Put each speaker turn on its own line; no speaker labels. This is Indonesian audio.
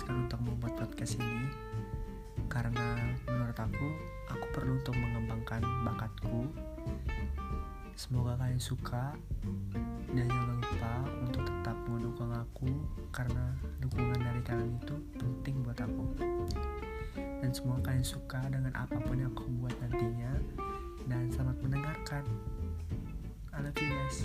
memutuskan untuk membuat podcast ini. Karena menurut aku aku perlu untuk mengembangkan bakatku. Semoga kalian suka. Dan jangan lupa untuk tetap mendukung aku karena dukungan dari kalian itu penting buat aku. Dan semoga kalian suka dengan apa pun yang aku buat nantinya. Dan selamat mendengarkan. I love you guys.